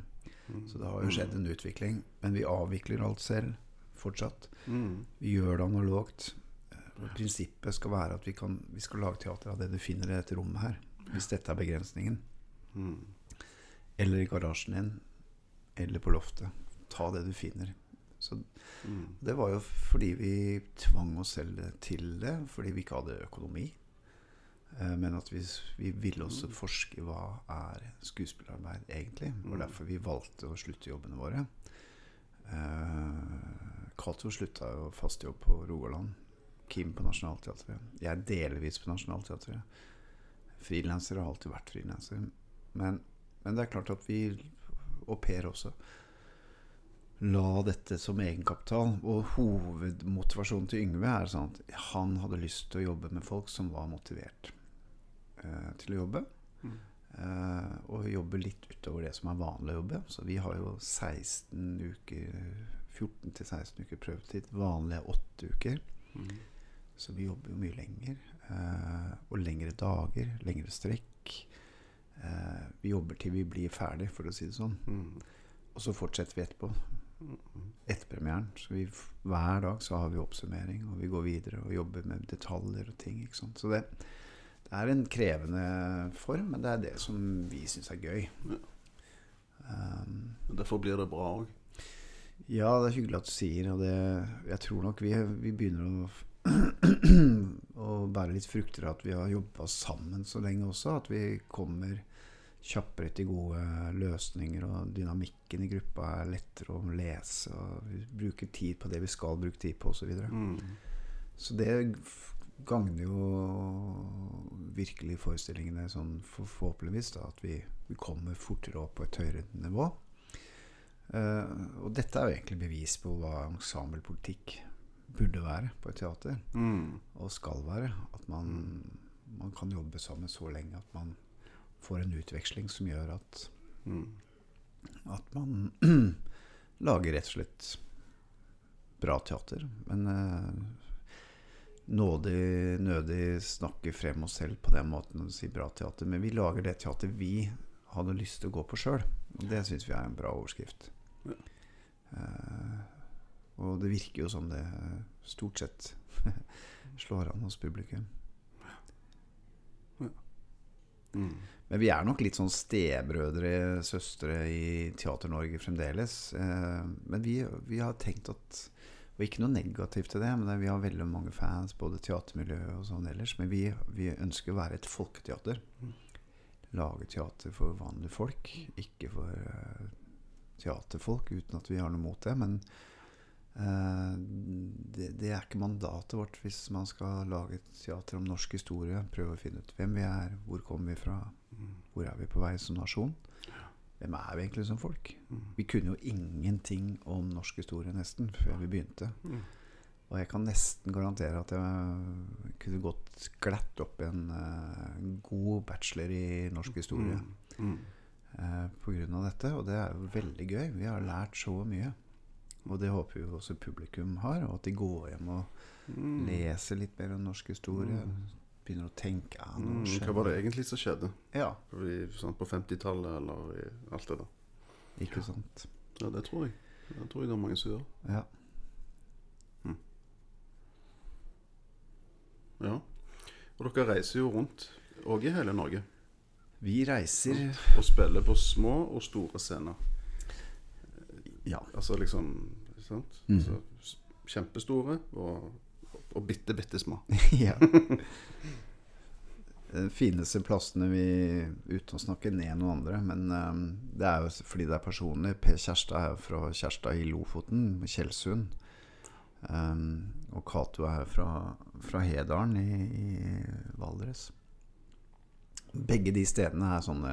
Så det har jo skjedd en utvikling. Men vi avvikler alt selv fortsatt. Mm. Vi gjør det analogt. Og Prinsippet skal være at vi, kan, vi skal lage teater av det du finner i dette rommet her. Hvis dette er begrensningen. Mm. Eller i garasjen din. Eller på loftet. Ta det du finner. Så Mm. det var jo fordi vi tvang oss selv til det. Fordi vi ikke hadde økonomi. Eh, Men at vi, vi ville også forske hva er skuespillerarbeid egentlig. Det var derfor vi valgte å slutte jobbene våre. Eh, Cato slutta jo fast jobb på Rogaland. Kim på Nationaltheatret. Jeg er delvis på Nationaltheatret. Frilansere har alltid vært frilansere. Men, men det er klart at vi, Au Per også, la dette som egenkapital. Og hovedmotivasjonen til Yngve er sånn at han hadde lyst til å jobbe med folk som var motivert eh, til å jobbe. Eh, og jobbe litt utover det som er vanlig å jobbe. Så vi har jo 16 uker 14-16 uker prøvetid. Vanlige 8 uker. Så vi jobber jo mye lenger. Eh, og lengre dager, lengre strekk. Eh, vi jobber til vi blir ferdig, for å si det sånn. Mm. Og så fortsetter vi etterpå. Etter premieren. Så vi, hver dag så har vi oppsummering, og vi går videre og jobber med detaljer og ting. Ikke sant? Så det, det er en krevende form, men det er det som vi syns er gøy. Um, Derfor blir det bra òg. ja, det er hyggelig at du sier, og det, jeg tror nok vi, vi begynner å, [clears throat] å bære litt frukter av at vi har jobba sammen så lenge også. At vi kommer kjappere til gode løsninger, og dynamikken i gruppa er lettere å lese. Og vi bruker tid på det vi skal bruke tid på, osv. Så, Mm. så det gagner jo virkelig forestillingene sånn for, forhåpentligvis. Da, at vi, vi kommer fortere opp på et høyere nivå. Uh, og dette er jo egentlig bevis på hva ensemblepolitikk burde være på et teater. Mm. Og skal være. At man, man kan jobbe sammen så lenge at man får en utveksling som gjør at, Mm. at man [clears throat] lager rett og slett bra teater. Men eh, nådig, nødig snakke frem oss selv på den måten og si bra teater. Men vi lager det teater vi hadde lyst til å gå på sjøl. Og det syns vi er en bra overskrift. Eh, og det virker jo som det stort sett [laughs] slår an hos publikum. Mm. Men vi er nok litt sånn stebrødre, søstre i Teater-Norge fremdeles. Eh, men vi, vi har tenkt at Og ikke noe negativt til det, men vi har veldig mange fans, både teatermiljø og sånn ellers. Men vi, vi ønsker å være et folketeater. Lage teater for vanlige folk, ikke for eh, teaterfolk, uten at vi har noe mot det. Men det, det er ikke mandatet vårt hvis man skal lage et teater om norsk historie. Prøve å finne ut hvem vi er, hvor kommer vi fra, hvor er vi på vei som nasjon. Hvem er vi egentlig som folk? Vi kunne jo ingenting om norsk historie nesten før vi begynte. Og jeg kan nesten garantere at jeg kunne gått glatt opp en uh, god bachelor i norsk historie Mm. eh, på grunn av dette. Og det er jo veldig gøy. Vi har lært så mye. Og det håper vi jo også publikum har. Og at de går hjem og leser litt mer om norsk historie. begynner å tenke ja, nå Mm, hva var det egentlig som skjedde Ja, I, sånn, på 50-tallet, eller i alt det der? ikke sant. Ja, det tror jeg. Det tror jeg det er mange som gjør. Ja. Ja. Og dere reiser jo rundt òg i hele Norge Vi reiser og spiller på små og store scener. Ja. Altså liksom sant? Mm. Altså, kjempestore og, og bitte, bitte små. [laughs] ja. De fineste plassene vi Uten å snakke ned noen andre, men um, det er jo fordi det er personlig. Per Kjærstad er fra Kjærstad i Lofoten, Tjeldsund. Um, og Cato er fra, fra Hedalen i, i Valdres. Begge de stedene er sånne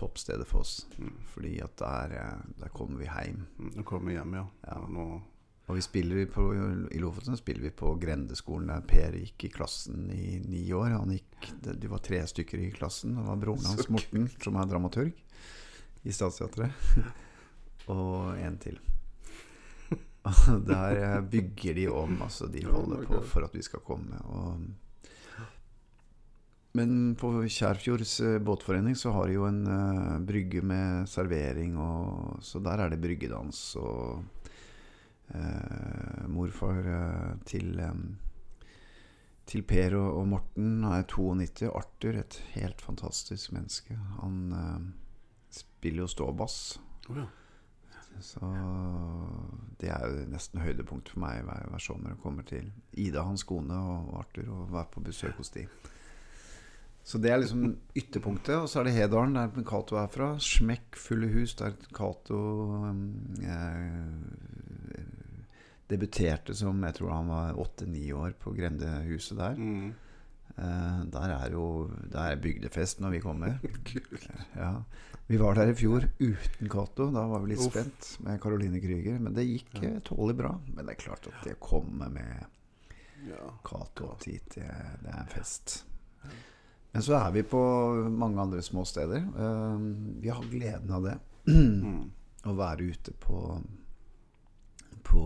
toppsteder for oss. Mm. Fordi at der, eh, der kommer vi hjem. Mm, Nå kommer vi hjem, ja. Ja. Og vi spiller på, I Lofoten spiller vi på Grendeskolen, der Per gikk i klassen i ni år. Han gikk, de var tre stykker i klassen. Det var broren hans, Morten, som er dramaturg i Statsteatret. [laughs] Og en til. [laughs] Og Der eh, bygger de om. Altså, de Oh holder på for at vi skal komme. Og men på Kjærfjords eh, båtforening så har de jo en uh, brygge med servering, og, så der er det bryggedans. Og uh, morfar uh, til, um, til Per og, og Morten er 92. Arthur, et helt fantastisk menneske. Han spiller jo ståbass. Oh, ja. Så det er jo nesten høydepunkt for meg hver, hver sommer å komme til Ida, hans kone, og Arthur og være på besøk hos de. Så det er liksom ytterpunktet. Og så er det Hedalen, der Cato er fra. Smekk fulle hus, der Cato eh, debuterte som Jeg tror han var åtte-ni år på grendehuset der. Mm. Eh, der er jo Der er bygdefest når vi kommer. [laughs] Ja. Vi var der i fjor uten Cato. Da var vi litt Uff. spent med Caroline Krüger. Men det gikk Ja. eh, tålelig bra. Men det er klart at det kommer med ja. Cato ja. dit, det, er en fest. Men så er vi på mange andre små steder. Eh, vi har gleden av det. Mm. Å være ute på På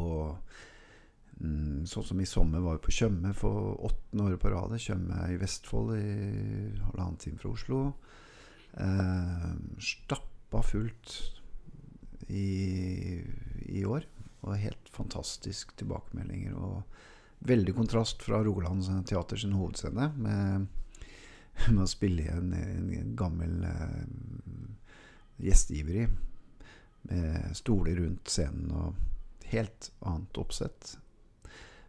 mm, Sånn som i sommer var vi på Tjøme for åttende året på rad. Tjøme i Vestfold, i halvannen time fra Oslo. Eh, stappa fullt i, i år. Og helt fantastisk tilbakemeldinger. Og veldig kontrast fra Rogaland Teater sin hovedscene, med, [laughs] med å spille i en, en gammel eh, gjestgiveri. Med stoler rundt scenen og helt annet oppsett.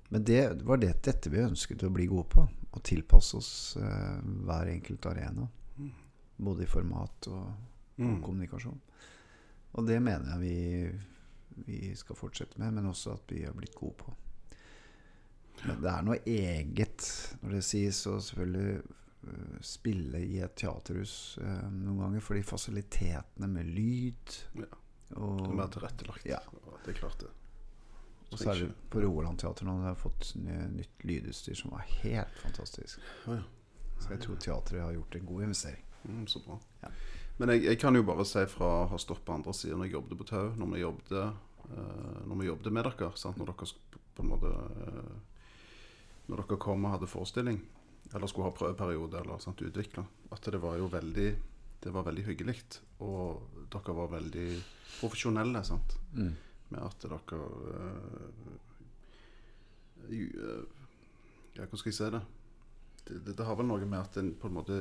Men det var det, dette vi ønsket å bli gode på. Å tilpasse oss eh, hver enkelt arena. Både i format og, og Mm. kommunikasjon. Og det mener jeg vi, vi skal fortsette med, men også at vi har blitt gode på. Men det er noe eget når det sies og selvfølgelig spille i et teaterhus eh, noen ganger, fordi fasilitetene med lyd Ja. og, Det er mer tilrettelagt. Ja. Det er klart det. og så er det på Rogaland Teater nå de har fått nytt lydutstyr som var helt fantastisk. Ja, ja. Så jeg tror teatret har gjort en god investering. Mm, så bra. Ja. Men jeg, jeg kan jo bare si fra å ha stått på andre siden når jeg jobbet på Tau, når vi jobbet, eh, når vi jobbet med dere, sant? når dere på en måte eh, Når dere kom og hadde forestilling, eller skulle ha prøveperiode, eller sånt utvikla. at det var jo veldig det var veldig hyggelig. Og dere var veldig profesjonelle sant? Mm. med at dere eh, Ja, hvordan skal jeg si det? Det, det? det har vel noe med at en på en måte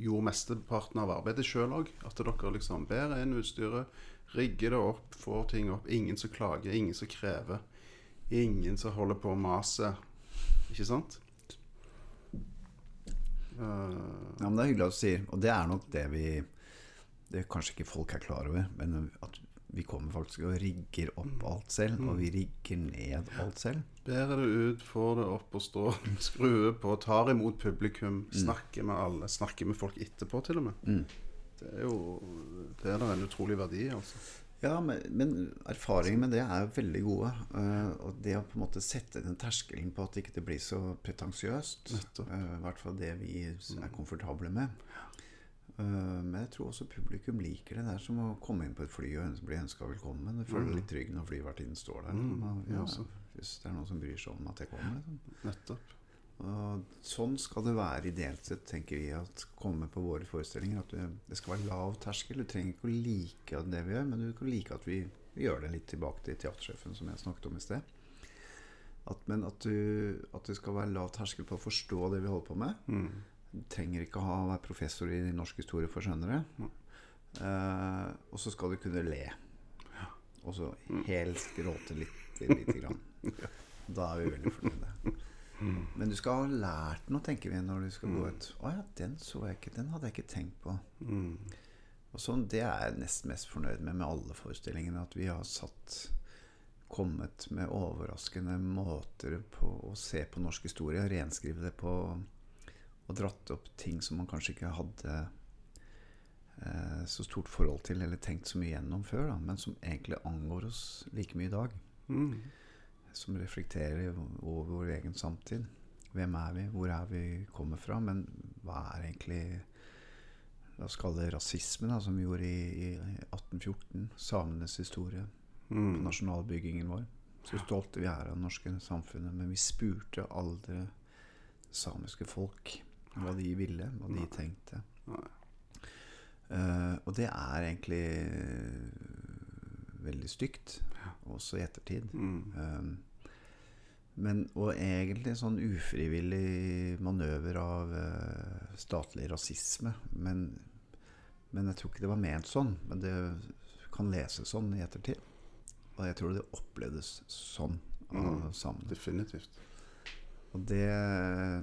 gjorde mesteparten av arbeidet sjøl òg. At dere liksom ber inn utstyret, rigger det opp, får ting opp. Ingen som klager, ingen som krever. Ingen som holder på å mase. Ikke sant? Eh, Ja, men Det er hyggelig at du sier, og det er nok det vi Det kanskje ikke folk er klar over, men at vi kommer faktisk og rigger opp alt selv. Og vi rigger ned alt selv. Bærer det ut, får det opp og stå, [laughs] skrur på, tar imot publikum, snakker med alle, snakker med folk etterpå til og med. Mm. Det er jo det er en utrolig verdi, altså. Ja, men, men erfaringen med det er jo veldig gode. Uh, og det å på en måte sette den terskelen på at det ikke blir så pretensiøst, i uh, hvert fall det vi er komfortable med. Uh, men jeg tror også publikum liker det. Det er som å komme inn på et fly og bli ønska velkommen. Du føler deg litt trygg når flyvertinnen står der. Mm, ja, hvis det er noen som bryr seg om at jeg kommer. Liksom. Nettopp. Sånn skal det være ideelt sett, tenker vi, at komme på våre forestillinger. At du, det skal være lav terskel. Du trenger ikke å like det vi gjør, men du kan like at vi, vi gjør det litt tilbake til teatersjefen, som jeg snakket om i sted. At, men at, du, at det skal være lav terskel på å forstå det vi holder på med. Mm. Du trenger ikke ha, være professor i norsk historie for å skjønne det. Eh, og så skal du kunne le. Og så helst gråte litt, lite grann. [laughs] Da er vi veldig fornøyde. Men du skal ha lært noe, tenker vi, når du skal gå ut. Å ja, den så jeg ikke. Den hadde jeg ikke tenkt på. Mm. Og sånn, Det er jeg nesten mest fornøyd med med alle forestillingene. At vi har satt kommet med overraskende måter på å se på norsk historie. Renskrive det på Og dratt opp ting som man kanskje ikke hadde eh, så stort forhold til eller tenkt så mye gjennom før. Da, men som egentlig angår oss like mye i dag. Mm. Som reflekterer over vår egen samtid. Hvem er vi? Hvor er vi kommer fra? Men hva er egentlig La oss kalle det rasisme, da, som vi gjorde i, i 1814. Samenes historie på Mm. nasjonalbyggingen vår. Så stolte vi er av det norske samfunnet. Men vi spurte aldri samiske folk hva de ville, hva de tenkte. Eh, og det er egentlig veldig stygt, også i ettertid. Mm. Um, men, og egentlig sånn ufrivillig manøver av eh, statlig rasisme. Men, men jeg tror ikke det var ment sånn. Men det kan leses sånn i ettertid. Og jeg tror det opplevdes sånn av Mm. sammen. Definitivt. Og det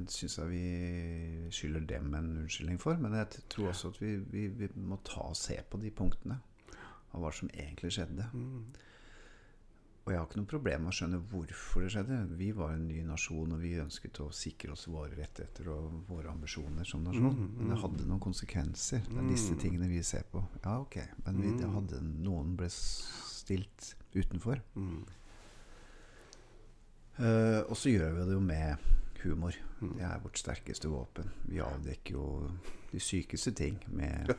syns jeg vi skylder dem en unnskyldning for. Men jeg tror også at vi, vi, vi må ta og se på de punktene. Av hva som egentlig skjedde. Mm. Og jeg har ikke noe problem med å skjønne hvorfor det skjedde. Vi var en ny nasjon, og vi ønsket å sikre oss våre rettigheter og våre ambisjoner som nasjon. Mm, Men det hadde noen konsekvenser. Det er disse Mm. tingene vi ser på. Ja, ok. Men vi, Mm. hadde noen ble stilt utenfor. Mm. Eh, og så gjør vi det jo med humor. Det er vårt sterkeste våpen. Vi avdekker jo de sykeste ting med,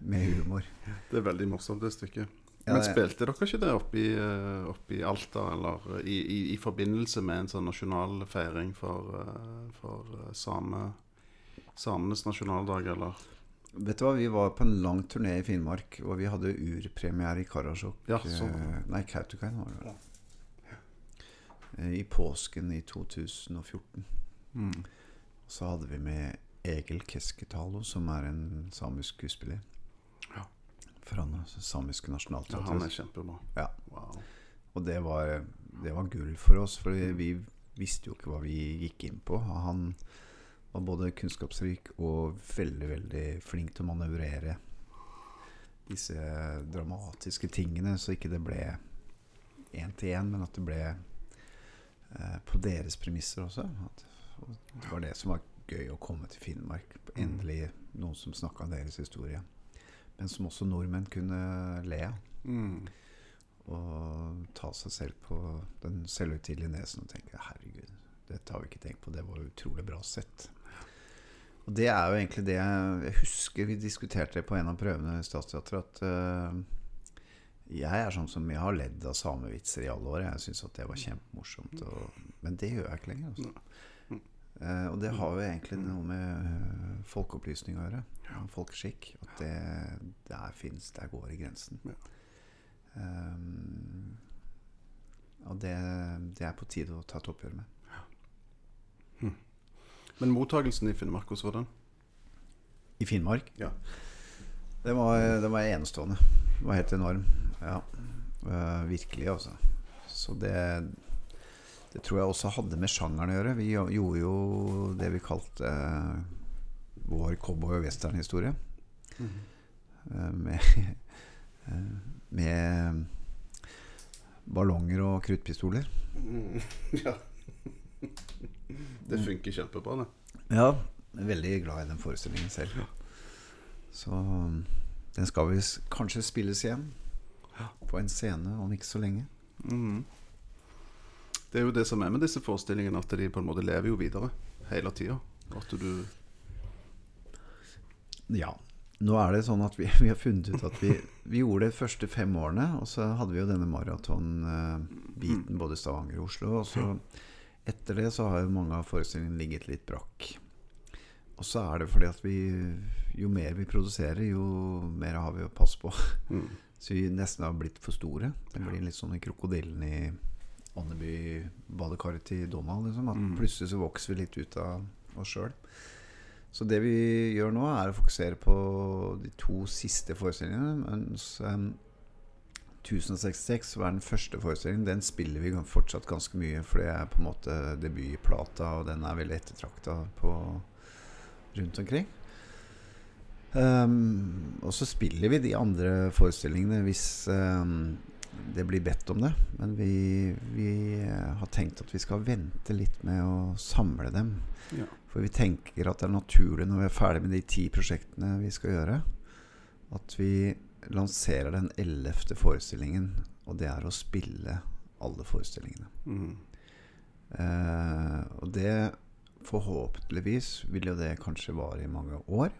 med humor. Det er veldig morsomt, det stykket. Ja, Men spilte dere ikke det eh, i Alta, eller i, i, i forbindelse med en sånn nasjonal feiring for, eh, for eh, same, samenes nasjonaldag, eller? Vet du hva, Vi var på en lang turné i Finnmark, og vi hadde urpremiere i Karasjok. Ja, sånn. Nei, Kautokeino var det vel. Eh, I påsken i 2014. Mm. Så hadde vi med Egil Keskitalo, som er en samisk skuespiller. Ja. Fra det samiske Ja, han er kjempebra. Ja. Wow. Og det var, det var gull for oss, for vi visste jo ikke hva vi gikk inn på. Han var både kunnskapsrik og veldig, veldig flink til å manøvrere disse dramatiske tingene, så ikke det ble én til én, men at det ble eh, på deres premisser også. At, det var det som var gøy å komme til Finnmark. Endelig noen som snakka deres historie. Men som også nordmenn kunne le av Mm. og ta seg selv på den selvhøytidelige nesen og tenke herregud, dette har vi ikke tenkt på, det var utrolig bra sett. Og det er jo egentlig det jeg, jeg husker vi diskuterte på en av prøvene i Statsteatret, at eh, jeg er sånn som jeg har ledd av samevitser i alle år. Jeg syns at det var kjempemorsomt. Og, men det gjør jeg ikke lenger. Altså. Uh, og det har jo egentlig noe med eh, folkeopplysning å gjøre. Folkeskikk. At det der fins, der går i grensen. Ja. Um, og det, det er på tide å ta et oppgjør med. Men mottagelsen i Finnmark, hvordan var den? I Finnmark? Ja. Det var, det var enestående. Var helt enorm. Ja. uh, virkelig, altså. Så det Det tror jeg også hadde med sjangeren å gjøre. Vi gjorde jo det vi kalte uh, vår cowboy- og westernhistorie. Eh, med, uh, [laughs] med ballonger og kruttpistoler. Mm. [laughs] ja. Det funker kjempebra, det. Ja, jeg er veldig glad i den forestillingen selv. Så um, den skal vi kanskje spilles igjen på en scene om ikke så lenge. Mm. Det er jo det som er med disse forestillingene, at de på en måte lever jo videre hele tida. At du Ja. Nå er det sånn at vi, [laughs] vi har funnet ut at vi, vi gjorde det de første fem årene, og så hadde vi jo denne maratonbiten både i Stavanger og Oslo. Og så etter det så har jo mange av forestillingene ligget litt brakk. Og så er det fordi at vi Jo mer vi produserer, jo mer har vi å passe på. Mm. [laughs] Så vi nesten har blitt for store. Det blir litt sånn krokodillen i Andeby-badekaret til Donald. Liksom, at Mm. plutselig så vokser vi litt ut av oss sjøl. Så det vi gjør nå, er å fokusere på de to siste forestillingene. Mens um, 1066, som er den første forestillingen, den spiller vi fortsatt ganske mye. For det er på en måte debutplata, og den er veldig ettertrakta rundt omkring. Um, og så spiller vi de andre forestillingene hvis um, det blir bedt om det. Men vi, vi eh, har tenkt at vi skal vente litt med å samle dem. Ja. For vi tenker at det er naturlig når vi er ferdig med de ti prosjektene vi skal gjøre, at vi lanserer den ellevte forestillingen, og det er å spille alle forestillingene. Mm. Uh, og det Forhåpentligvis vil jo det kanskje vare i mange år.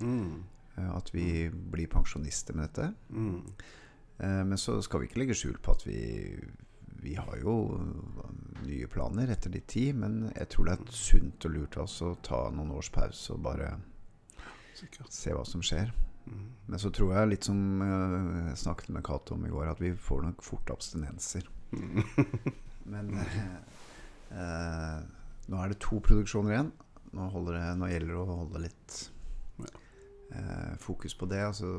Mm. eh, at vi blir pensjonister med dette. Mm. Eh, men så skal vi ikke legge skjul på at vi vi har jo nye planer etter litt tid. men jeg tror det er sunt og lurt av oss å ta noen års pause og bare Sikkert. se hva som skjer. Mm. Men så tror jeg, litt som eh, jeg snakket med Cato om i går, at vi får nok fort abstinenser. Mm. [laughs] Men eh, eh, nå er det to produksjoner igjen. Nå, det, nå gjelder det å holde litt eh, fokus på det, og så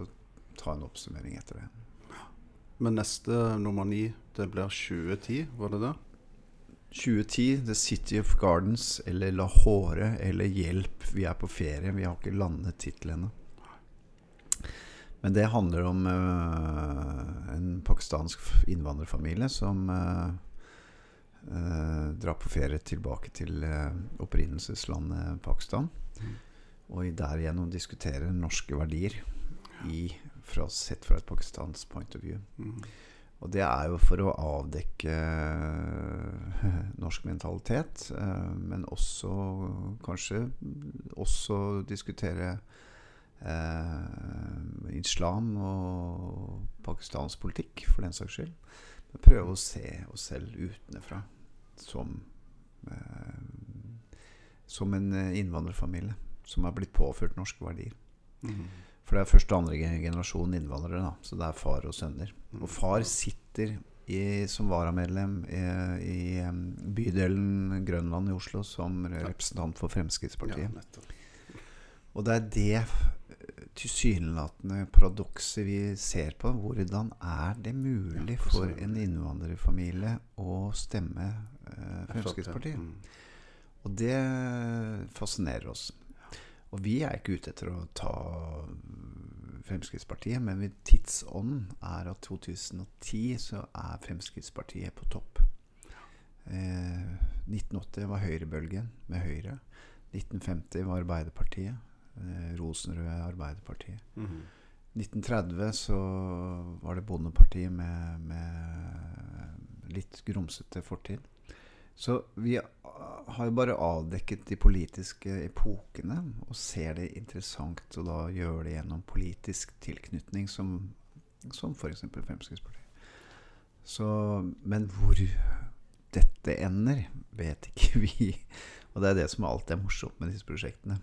ta en oppsummering etter det. Men neste nummer ni, det blir 2010, var det det? 2010, The City of Gardens eller Lahore eller Hjelp. Vi er på ferie, vi har ikke landet tittel ennå. Men det handler om uh, en pakistansk innvandrerfamilie som eh, eh, drar på ferie tilbake til eh, opprinnelseslandet Pakistan. Mm. Og i derigjennom diskutere norske verdier i, fra, sett fra et pakistansk point of view. Mm. Og det er jo for å avdekke [laughs] norsk mentalitet, eh, men også kanskje også diskutere eh, islam og pakistansk politikk, for den saks skyld. Men prøve å se oss selv utenfra som eh, som en eh, innvandrerfamilie som har blitt påført norske verdier. Mm. For det er første og andre generasjon innvandrere, da. Så det er far og sønner. Og far sitter i, som varamedlem i, i bydelen Grønland i Oslo som representant for Fremskrittspartiet. Ja, Og det er det eh, tilsynelatende paradokset vi ser på. Hvordan er det mulig for en innvandrerfamilie å stemme eh, Fremskrittspartiet? Mm. Og det fascinerer oss. Og vi er ikke ute etter å ta Fremskrittspartiet, men tidsånden er at 2010 så er Fremskrittspartiet på topp. Eh, 1980 var høyrebølgen med Høyre. 1950 var Arbeiderpartiet. Eh, Rosenrød Arbeiderpartiet. Mm. 1930 så var det Bondepartiet med, med litt grumsete fortid. Så vi har jo bare avdekket de politiske epokene og ser det interessant å da gjøre det gjennom politisk tilknytning, som, som f.eks. Fremskrittspartiet. Så, men hvor dette ender, vet ikke [laughs] vi. Og det er det som alltid er morsomt med disse prosjektene.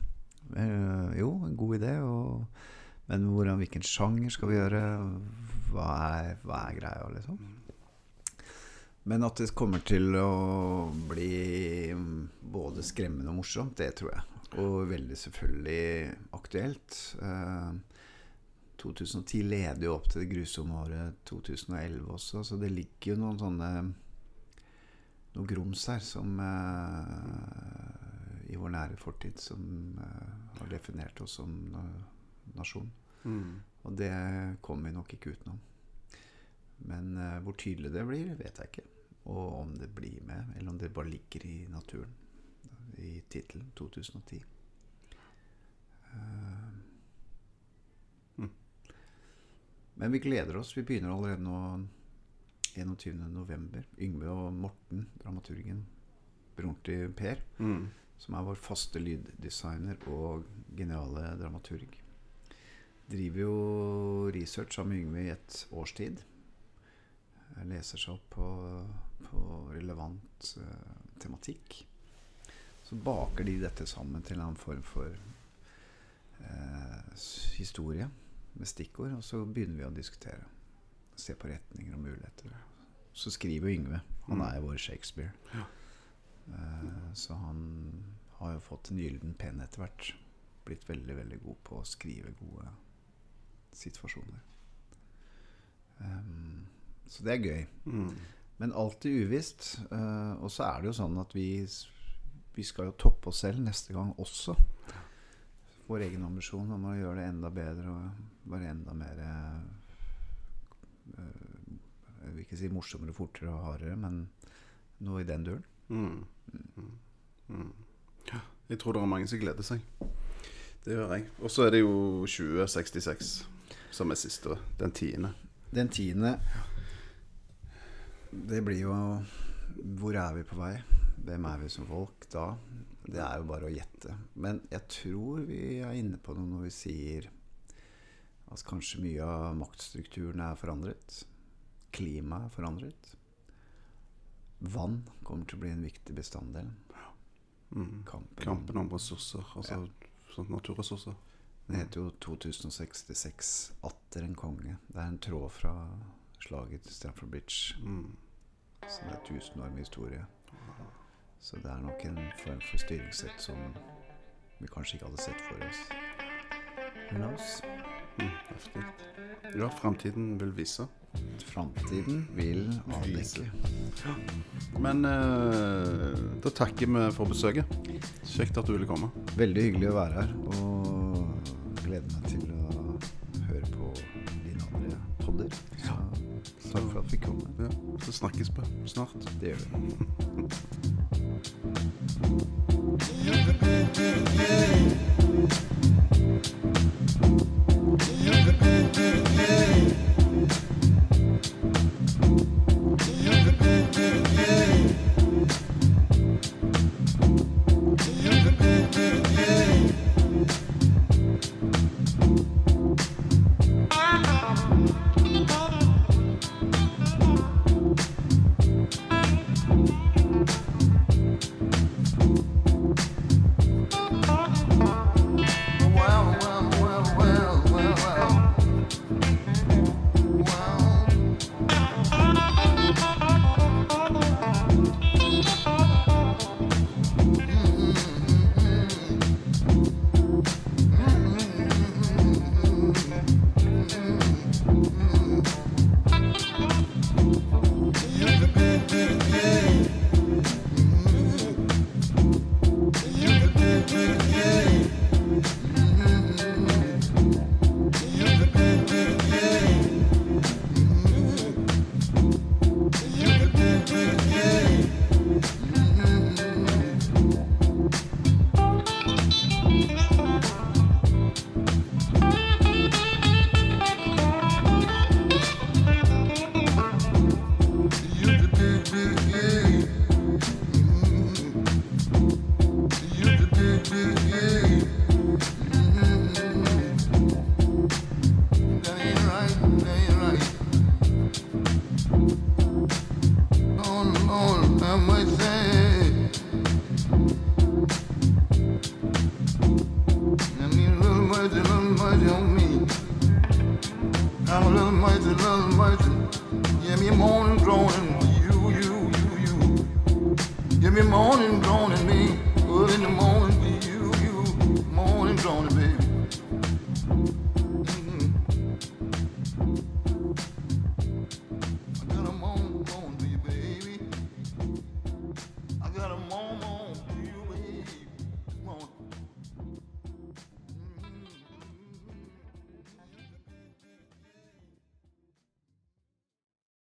Eh, jo, en god idé, og, men hvordan, hvilken sjanger skal vi gjøre? Hva er, hva er greia, liksom? Men at det kommer til å bli mm, både skremmende og morsomt, det tror jeg. Og veldig selvfølgelig aktuelt. Eh, 2010 leder jo opp til det grusomme året 2011 også, så det ligger jo noen sånne noe grums her som eh, i vår nære fortid som eh, har definert oss som nasjon. Mm. Og det kommer vi nok ikke utenom. Men uh, hvor tydelig det blir, vet jeg ikke. Og om det blir med, eller om det bare ligger i naturen. I tittelen 2010. Uh, Mm. Men vi gleder oss. Vi begynner allerede nå 21.11. Yngve og Morten, dramaturgen, broren til Per, Mm. Som er vår faste lyddesigner og geniale dramaturg. Driver jo research sammen med Yngve i et års tid. Leser seg opp på, på relevant uh, tematikk. Så baker de dette sammen til en form for uh, historie med stikkord, og så begynner vi å diskutere. Se på retninger og muligheter. Så skriver Yngve. Han Mm. er jo vår Shakespeare. Ja. Eh, så han har jo fått en gyllen penn etter hvert. Blitt veldig, veldig god på å skrive gode situasjoner. Um, så det er gøy. Mm. Men alltid uvisst. Uh, og så er det jo sånn at vi, vi skal jo toppe oss selv neste gang også. Vår egen ambisjon om å gjøre det enda bedre og være enda mer eh, Jeg vil ikke si morsommere, fortere og hardere, men noe i den duren. Mm. Mm. Mm. Jeg tror det er mange som gleder seg. Det gjør jeg. Og så er det jo 2066 som er siste. Den tiende. Den tiende Det blir jo Hvor er vi på vei? Hvem er vi som folk da? Det er jo bare å gjette. Men jeg tror vi er inne på noe når vi sier at kanskje mye av maktstrukturen er forandret. Klimaet er forandret. Vann kommer til å bli en viktig bestanddel. Mm. Kampen, Kampen om ressurser. Altså sånn naturressurser. Det heter jo 2066 atter en konge. Det er en tråd fra slaget til Stamford Bridge. Mm. Så det er tusen år med historie. Så det er nok en form for styringssett som vi kanskje ikke hadde sett for oss. Who knows? Mm. Heftig. Ja, framtiden vil vise. Framtiden vil avdekke. Men eh, da takker vi for besøket. Kjekt at du ville komme. Veldig hyggelig å være her, og gleder meg til å høre på dine andre podder. Så takk for at vi kom. Ja, så snakkes vi snart. Det gjør vi. [laughs]